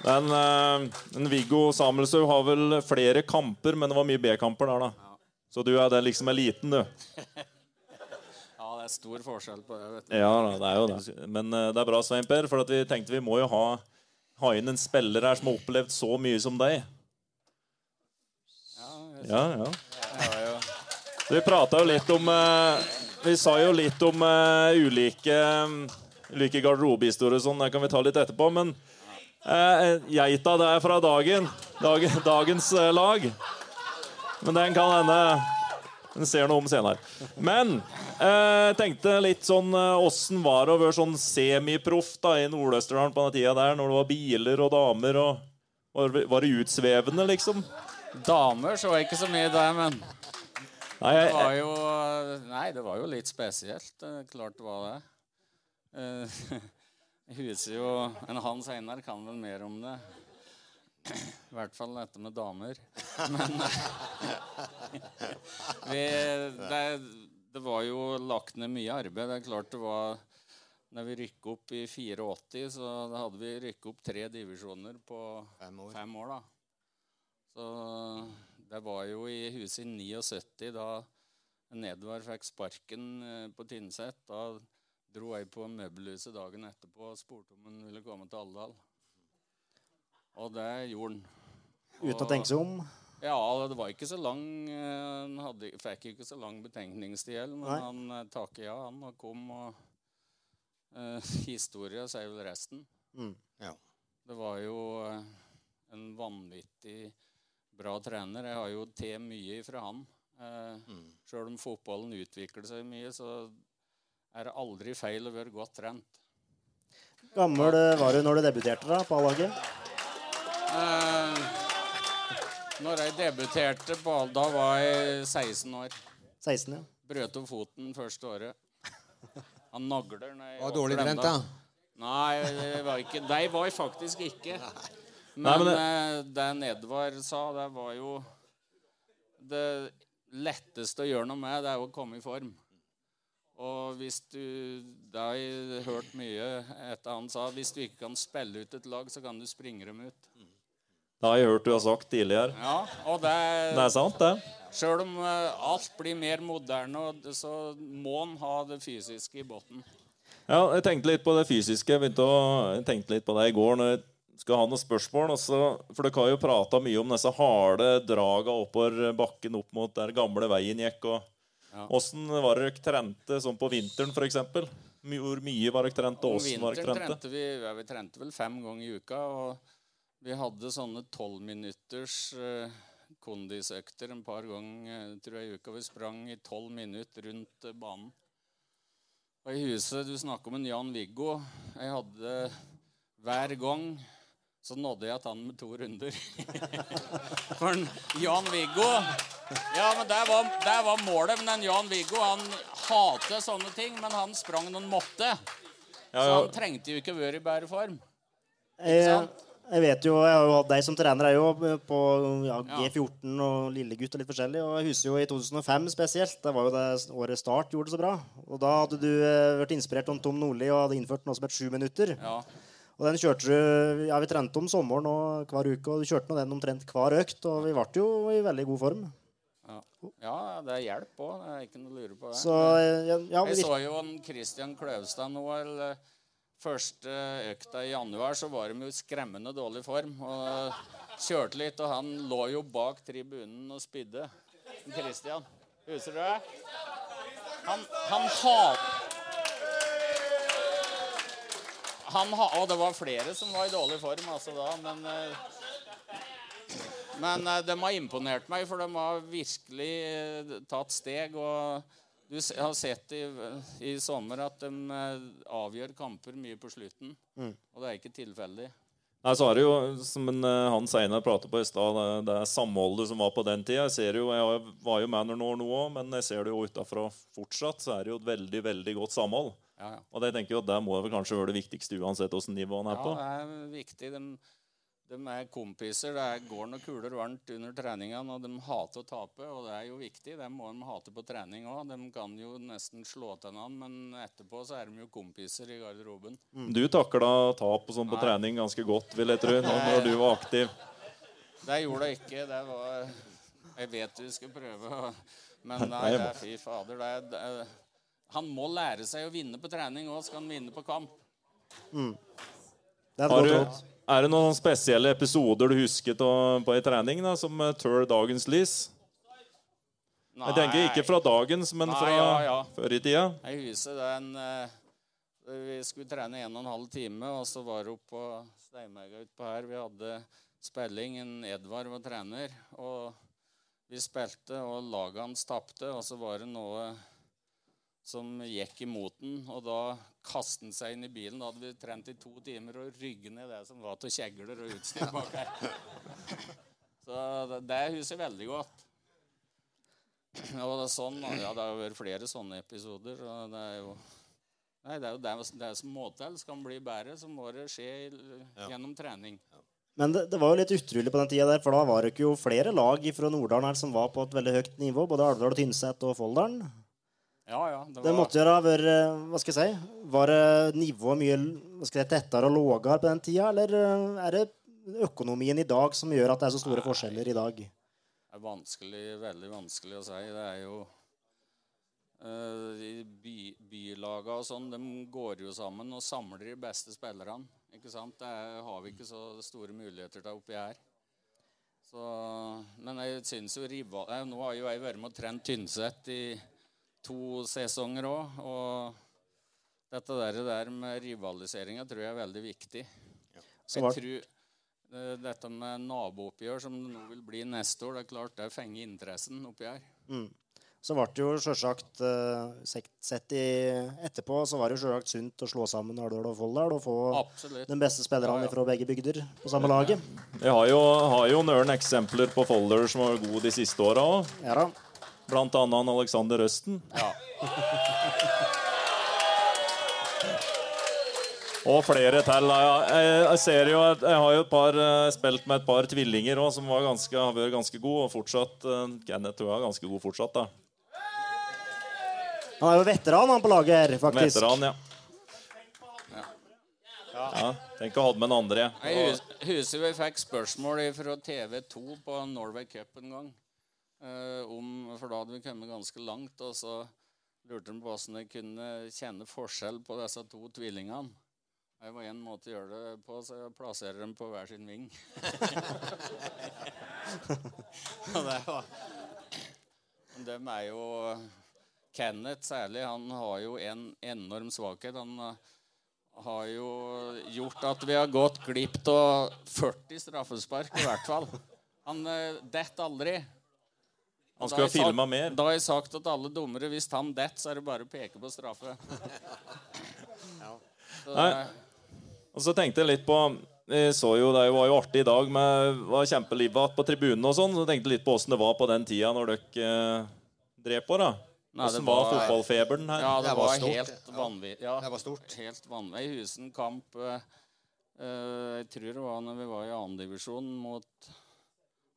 Men uh, en Viggo Samuelshaug har vel flere kamper, men det var mye B-kamper der, da. Så du er den liksom eliten, du. Er stor forskjell på det. Ja, det er jo det. Men uh, det er bra, Svein Per, for at vi tenkte vi må jo ha, ha inn en spiller her som har opplevd så mye som deg. Ja, Ja, ja. Så vi prata jo litt om uh, Vi sa jo litt om uh, ulike, ulike garderobehistorier og sånn. Det kan vi ta litt etterpå. Men geita, det er fra dagen. dagen dagens lag. Men den kan hende Den ser noe om senere. Men eh, tenkte litt sånn eh, Åssen var det å være sånn semiproff da i Nord-Østerdalen på den tida der, når det var biler og damer og Var, var det utsvevende, liksom? Damer så jeg ikke så mye der, men Nei, Det var jo Nei, det var jo litt spesielt. Er Klart det var det. Eh, Jeg husker jo En Hans Einar kan vel mer om det. I hvert fall dette med damer. Men vi, det, det var jo lagt ned mye arbeid. Det er klart det var Når vi rykket opp i 84, så hadde vi rykket opp tre divisjoner på Fem år. fem år. Så det var jo i huset i 79 da Nedvar fikk sparken eh, på Tynset. Da dro jeg på møbelhuset dagen etterpå og spurte om han ville komme til Alvdal. Og det gjorde han. Uten å tenke seg om. Ja, det var ikke så lang eh, Han hadde, fikk ikke så lang betenkningstid, men Nei. han eh, takket ja, han, og kom. og uh, Historia sier vel resten. Mm. Ja. Det var jo eh, en vanvittig bra trener. Jeg har jo te mye fra han. Uh, Mm. Sjøl om fotballen utvikler seg mye, så er det aldri feil å være godt trent. Gammel eh, var du når du debuterte da, på A-laget? Eh, når jeg debuterte, på, da var jeg 16 år. 16, ja. Brøt opp foten første året. Han nagler når jeg Var dårlig trent, da? Nei, det var ikke Nei, var jeg faktisk ikke. Nei, Men, det... eh, det Edvard sa, det var jo Det letteste å gjøre noe med, det er jo å komme i form. Og hvis du Det har jeg hørt mye etter han sa. Hvis du ikke kan spille ut et lag, så kan du springe dem ut. Det har jeg hørt du har sagt tidligere. Ja, og det Det er sant, det. Sjøl om eh, alt blir mer moderne, så må en ha det fysiske i bunnen. Ja, jeg tenkte litt på det fysiske. Jeg begynte å, jeg tenkte litt på det i går når jeg skal ha noen spørsmål. Også, for dere har jo prata mye om disse harde draga oppover bakken opp mot der gamle veien gikk. og Ja. Var dere trente sånn på vinteren, f.eks.? Hvor mye var dere trente, Om åssen vinteren trente? trente vi, ja, vi trente vel fem ganger i uka. Og vi hadde sånne tolvminutters uh, kondisøkter en par ganger tror jeg, i uka. Vi sprang i tolv minutter rundt eh, banen. Og i huset Du snakker om en Jan Viggo. Jeg hadde hver gang så nådde jeg til han med to runder. For Jan Viggo Ja, men der var, der var målet. Men den Jan Viggo han hater sånne ting, men han sprang når han måtte. Så han trengte jo ikke å være i bedre form. Ikke sant? Jeg vet jo, jeg har jo hatt deg som trener jeg jo på ja, Ja. G14 og Lillegutt og litt forskjellig. Og jeg husker jo i 2005 spesielt. Det var jo det året Start gjorde det så bra. Og da hadde du eh, vært inspirert av Tom Nordli og hadde innført noe som het sju minutter. Ja. Og den kjørte du Ja, vi trente om sommeren og hver uke, og du kjørte nå den omtrent hver økt. Og vi ble jo i veldig god form. Ja, ja det er hjelp òg. Det er ikke noe å lure på. det. Så eh, ja, ja Jeg så jo en Christian Kløvstad nå. Eller, første økta i januar så var de jo skremmende dårlig form. Og kjørte litt, og han lå jo bak tribunen og spydde. Christian. Husker du det? Han, han. Han ha, og det var flere som var i dårlig form altså da, men eh, men eh, de har imponert meg, for de har virkelig eh, tatt steg. Og du s- har sett i, i sommer at de eh, avgjør kamper mye på slutten. Og det er ikke tilfeldig. Nei, så er det jo, som en, han Hans Einar pratet på i stad, det, det er samholdet som var på den tida. Jeg ser jo, jeg var jo manner nå òg, men jeg ser det jo utafra fortsatt, så er det jo et veldig veldig godt samhold. Ja, ja. Og det tenker jeg at der må vel kanskje være det viktigste uansett åssen nivå han er ja, på. det er viktig. De, de er kompiser. Det er, går noen kuler varmt under treningene, og de hater å tape. Og det er jo viktig. Det må de hate på trening òg. De kan jo nesten slå til hverandre, men etterpå så er de jo kompiser i garderoben. Du takla tap og sånn på Nei. trening ganske godt, vil jeg tro, når, når du var aktiv. Det gjorde jeg ikke. Det var Jeg vet du skal prøve, men nei, det er fy fader. Det er, det er, han må lære seg å vinne på trening òg, skal han vinne på kamp. Det er et Har godt råd. Er det noen spesielle episoder du husket på ei trening da, som eh, tør dagens lys? Jeg tenker ikke fra dagens, men Nei, fra ja, ja. før i tida. Jeg husker den eh, Vi skulle trene en og en halv time, og så var det oppe på Steinberga utpå her. Vi hadde spilling. En Edvard var trener. Og vi spilte, og laget hans tapte. Og så var det noe som gikk imot den, og da kastet han seg inn i bilen. Da hadde vi trent i to timer og rygge ned det som var til kjegler og utstyr bak her. Så det, det husker jeg veldig godt. Og det er sånn, ja, det har vært flere sånne episoder. og det er jo... Nei, det er jo det, det som må til. Skal man bli bedre, så må det skje i- gjennom trening. Men det, det var jo litt utrolig på den tida der, for da var det ikke jo flere lag fra Norddalen her som var på et veldig høyt nivå. Både Alvdal, Tynset og Folldalen. Ja, ja. Det Det måtte jo ha vært Hva skal jeg si? Var nivået mye hva skal jeg si, tettere og lavere på den tida, eller eh, er det økonomien i dag som gjør at det er så store forskjeller i dag? Det er vanskelig, veldig vanskelig å si. Det er jo uh, by, Bylaga og sånn, de går jo sammen og samler de beste spillerne. Ikke sant? Det er, har vi ikke så store muligheter til oppi her. Så, men jeg syns jo rival... eh, Nå har jo jeg vært med og trent Tynset i to sesonger òg. Og dette der, der med rivaliseringa tror jeg er veldig viktig. Ja. Jeg tror eh, dette med nabooppgjør, som det nå vil bli neste år, det er klart det fenger interessen oppi her. så ble det jo sjølsagt eh, sett- i etterpå så var det jo sjølsagt sunt å slå sammen Alvdal og Folldal og få Absolutt. den beste spillerne Ja, ja. fra begge bygder på samme laget. Vi har jo, har jo noen eksempler på Folder som har vært gode de siste åra òg. Ja da. Blant annet han Alexander Østen. Ja. Og flere til. Jeg, ser jo at jeg har jo et par, eh, spilt med et par tvillinger òg, som var ganske, har vært ganske gode. Og fortsatt eh, Kenneth tror jeg er ganske god fortsatt. da Han er jo veteran han på laget her, faktisk. Veteran, ja. ja. Tenk å ha det med den andre. Jeg husker vi fikk spørsmål fra TV2 på Norway Cup en gang. Eh, om, for da hadde vi kommet ganske langt, og så lurte han på hvordan jeg kunne kjenne forskjell på disse to tvillingene. Det var én måte å gjøre det på, så jeg plasserer dem på hver sin ving. og det var dem er jo Kenneth særlig, han har jo en enorm svakhet. Han eh, har jo gjort at vi har gått glipp av 40 straffespark, i hvert fall. Han uh, detter aldri. Han da skulle ha filma sagt- mer. Da har jeg sagt at alle dommere hvis han detter, så er det bare å peke på straffe. Så, Nei. eh, Og så tenkte jeg litt på jeg så jo, Det var jo artig i dag med var kjempeliv igjen på tribunen og sånn. Så tenkte litt på åssen det var på den tida når dere eh, drev på. da Åssen var var- fotballfeberen her? Ja, det, Det var var, helt ja. vanvittig. Ja, Det var stort. Helt vanvittig. I Husen kamp eh, eh, Jeg tror det var når vi var i andredivisjon mot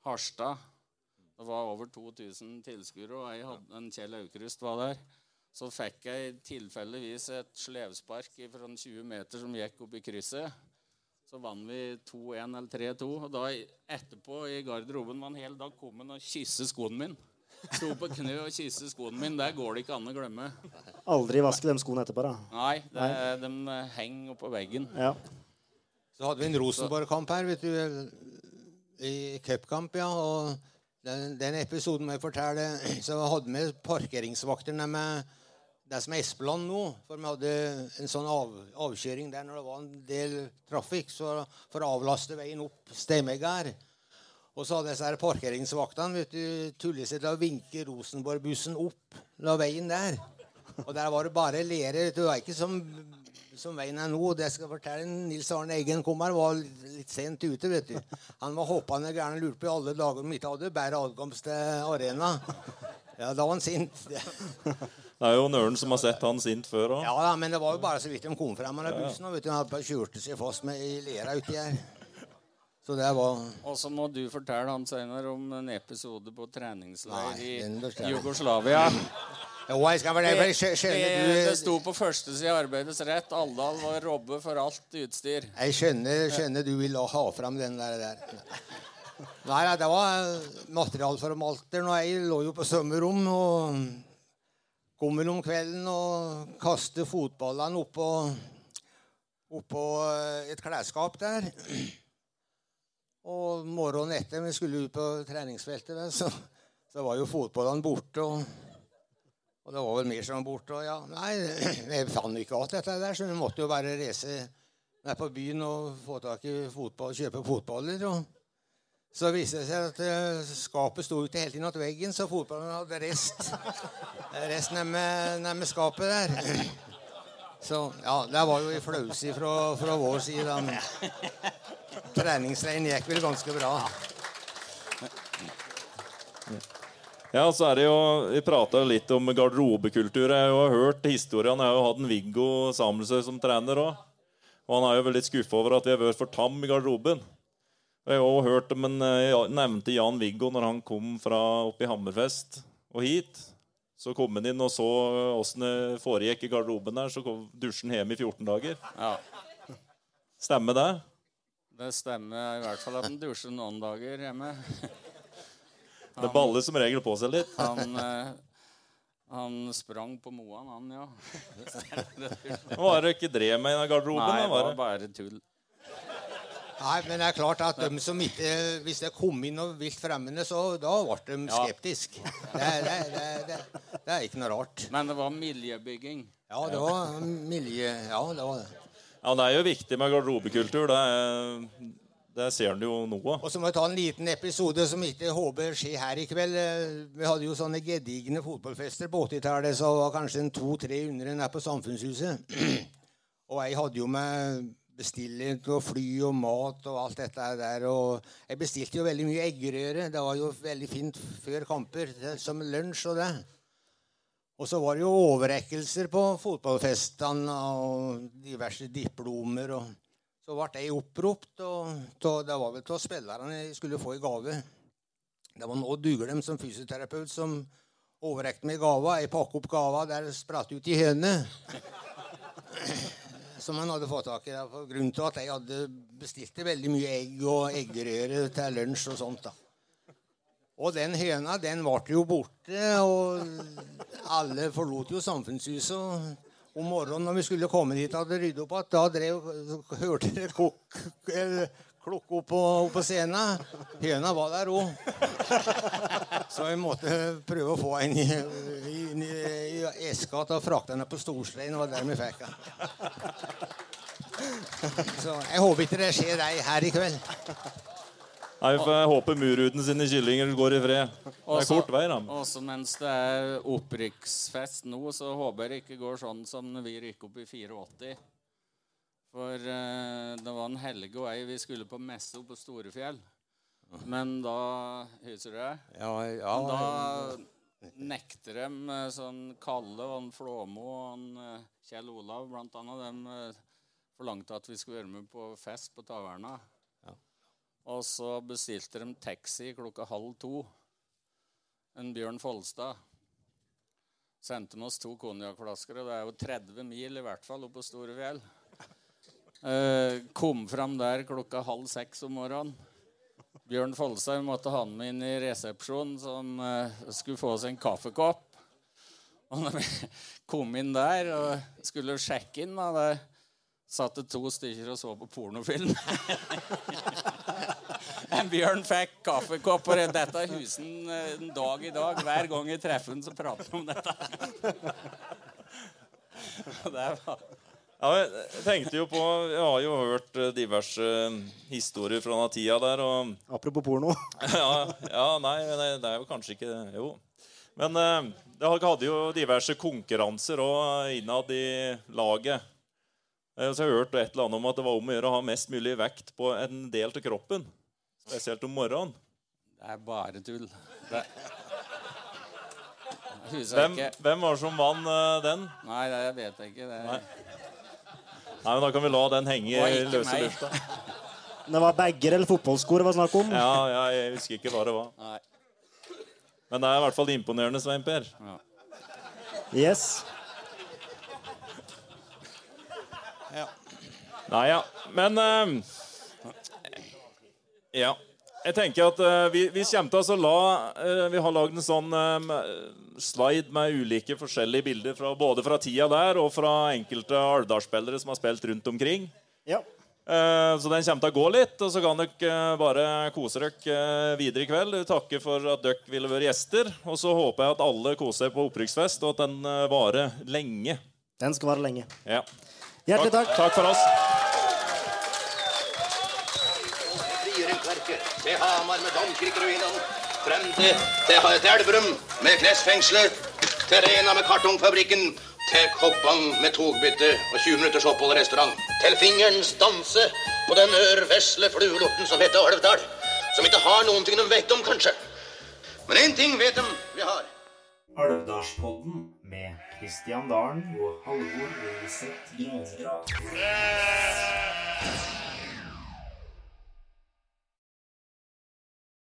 Harstad. Det var over 2000 tilskuere, og jeg hadde, en Kjell Aukrust var der. Så fikk jeg tilfeldigvis et slevspark fra 20 meter som gikk opp i krysset. Så vant vi 2-1 eller 3-2. Og da etterpå i garderoben var en hel dag kom han og kysset skoen min. Sto på kne og kysset skoen min. Det går det ikke an å glemme. Aldri vaske de skoene etterpå, da. Nei, det, de eh, henger oppå veggen. Ja. Så hadde vi en Rosenborg-kamp her, vet du. I cupkamp, ja. Og den, den episoden må jeg fortelle. Så vi hadde med parkeringsvakter nede med det som er Espeland nå. For vi hadde en sånn av, avkjøring der når det var en del trafikk. Så for å avlaste veien opp Steinvegga her. Og så hadde disse her parkeringsvaktene vet du, tullet seg til å vinke Rosenborg-bussen opp la veien der. Og der var det bare lere. Du var ikke som, som veien er nå. Det skal jeg fortelle Nils Arne Eggen kom her, var litt sent ute. vet du. Han var hoppende gæren og lurte på i alle dager om han ikke hadde bedre adkomst til arena. Ja, da var han sint. Det er jo Nøren som har sett han sint før òg. Ja da, Men det var jo bare så vidt de kom frem med bussen. og vet du, Han kjørte seg fast med i lera uti her. Så det var Og så må du fortelle han senere om en episode på treningsleir Nei, i Jugoslavia. Jo, jeg skal vel jeg skjø- Det, det sto på førstesida i Arbeidets Rett. Alldal var robbe for alt utstyr. Jeg skjønner, skjønner du vil ha fram den der. der. Nei, det var materialformalteren, og jeg lå jo på sommerrom og kom vel om kvelden og kastet fotballene oppå, oppå eh, et klesskap der. Og morgenen etter, vi skulle ut på treningsfeltet, så, så var jo fotballene borte. og og det var vel mer som var borte. Og ja, nei, jeg fant ikke alt dette der, så vi måtte jo bare reise ned på byen og få tak i fotball, kjøpe fotballer. Og så viste det seg at eh, skapet sto ikke helt innåt veggen, så fotballen hadde rest, rest med, skapet der. Så ja, det var jo i flause fra, fra vår side. da, Men treningsleiren gikk vel ganske bra. Ja, så er det jo, Vi prata litt om garderobekultur. Jeg har jo hørt historien. Jeg har jo hatt en Viggo Samuelsøy som trener òg. Og han er jo veldig skuffa over at vi har vært for tam i garderoben. Jeg har også hørt om en, jeg nevnte Jan Viggo når han kom fra oppe i Hammerfest og hit. Så kom han inn og så åssen det foregikk i garderoben der. Så kom dusjen hjemme i 14 dager. Ja, Stemmer det? det stemmer i hvert fall at han dusjer noen dager hjemme. Det baller som regel på seg litt. Han, eh, han sprang på Moan, han, ja. Hva var det ikke drev med i garderoben? Nei, det var bare tull. Nei, men det er klart at de som ikke Hvis det kom inn noe vilt fremmede, så da ble de Ja. skeptiske. Det, det, det, det, det er ikke noe rart. Men det var miljøbygging. Ja, det var miljø... Ja, det var det. Ja, det er jo viktig med garderobekultur. Det, er, det ser han jo noe. Og så må jeg ta en liten episode som ikke håper skjer her i kveld. Eh, Vi hadde jo sånne gedigne fotballfester på 80-tallet, så var kanskje en to-tre hundre nede på Samfunnshuset. Og jeg hadde jo med bestilling og fly og mat og alt dette der. Og jeg bestilte jo veldig mye eggerøre. Det var jo veldig fint før kamper, som lunsj og det. Og så var det jo overrekkelser på fotballfestene og diverse diplomer. og så ble jeg oppropt, og ta- det var vel av spillerne jeg skulle få i gave. Det var nå Duglem som fysioterapeut som overrekte meg gava. Jeg pakket opp gava der spratt ut i høne. Som han hadde fått tak i. For grunnen til at jeg hadde bestilt veldig mye egg og eggerøre til lunsj og sånt. da. Og den høna den ble jo borte, og alle forlot jo samfunnshuset. Om morgenen når vi skulle komme dit og hadde ryddet opp igjen, da drev, hørte dere kok, eller opp på, opp på scenen. Høna var der òg. Så vi måtte prøve å få henne i, i, i, i eska å frakte henne på Storstein. Det var der vi fikk henne. Så jeg håper ikke det skjer deg her i kveld. Nei, for får håpe Muruden sine kyllinger går i fred. Det er Også- kort vei, da. Også mens det er opprykksfest nå, så håper jeg det ikke går sånn som når vi rykket opp i 84. For eh, det var en helge og ei vi skulle på messe oppe på Storefjell. Men da Husker du det? Ja, Men da nekter de eh, sånn Kalle og Flåmo og eh, Kjell Olav blant annet. De eh, forlangte at vi skulle være med på fest på Taverna. Og så bestilte de taxi klokka halv to. En Bjørn Folstad. Sendte med oss to konjakkflasker, det er jo 30 mil i hvert fall opp på Storefjell. Eh, kom fram der klokka halv seks om morgenen. Bjørn Folstad måtte ha med inn i resepsjonen, som eh, skulle få oss en kaffekopp. Og når vi kom inn der og skulle sjekke inn, da, der satt det to stykker og så på pornofilm. en Bjørn fikk kaffekopp, og dette husen eh, en dag i dag. Hver gang jeg treffer ham, så prater vi om dette. Det var... Ja, jeg tenkte jo på Jeg har jo hørt eh, diverse eh, historier fra den tida der, og Apropos porno. ja, ja, nei, det, er jo kanskje ikke. Jo. Men eh, det hadde jo diverse konkurranser òg innad i laget. Eh, Så jeg har hørt et eller annet om at det var om å gjøre å ha mest mulig vekt på en del av kroppen. Spesielt om morgenen. Det er bare tull. Det... Hvem, hvem var det som vant uh, den? Nei, det vet jeg ikke. Det Nei. Nei, men Da kan vi la den henge i løse meg. lufta. Det var bager eller fotballsko det var snakk om. Ja, ja, jeg husker ikke hva det var. Nei. Men det er i hvert fall imponerende, Svein Per. Ja. Yes. Nei, ja. Men eh, Ja. Jeg tenker at eh, vi, vi kommer til å la eh, Vi har lagd en sånn eh, slide med ulike forskjellige bilder fra, både fra tida der og fra enkelte Alvdal-spillere som har spilt rundt omkring. Ja. Eh, Så den kommer til å gå litt, og så kan dere eh, bare kose dere videre i kveld. Takke for at dere ville være gjester. Og så håper jeg at alle koser seg på opprykksfest, og at den varer lenge. Den skal vare lenge. Ja. Hjertelig takk. Takk for oss. Frigjøringsverket til Hamar med domkirkeruinene. Frem til, til, til Elverum med klesfengselet. Til Rena med kartongfabrikken. Til Koppang med togbytte og 20 minutters opphold i restaurant. Til fingerens danse på den ørvesle fluelorten som heter Alvdal. Som ikke har noen ting de vet om, kanskje. Men én ting vet de vi har. Alvdalspodden med Kristian Dalen og Halvor Løseth Graner.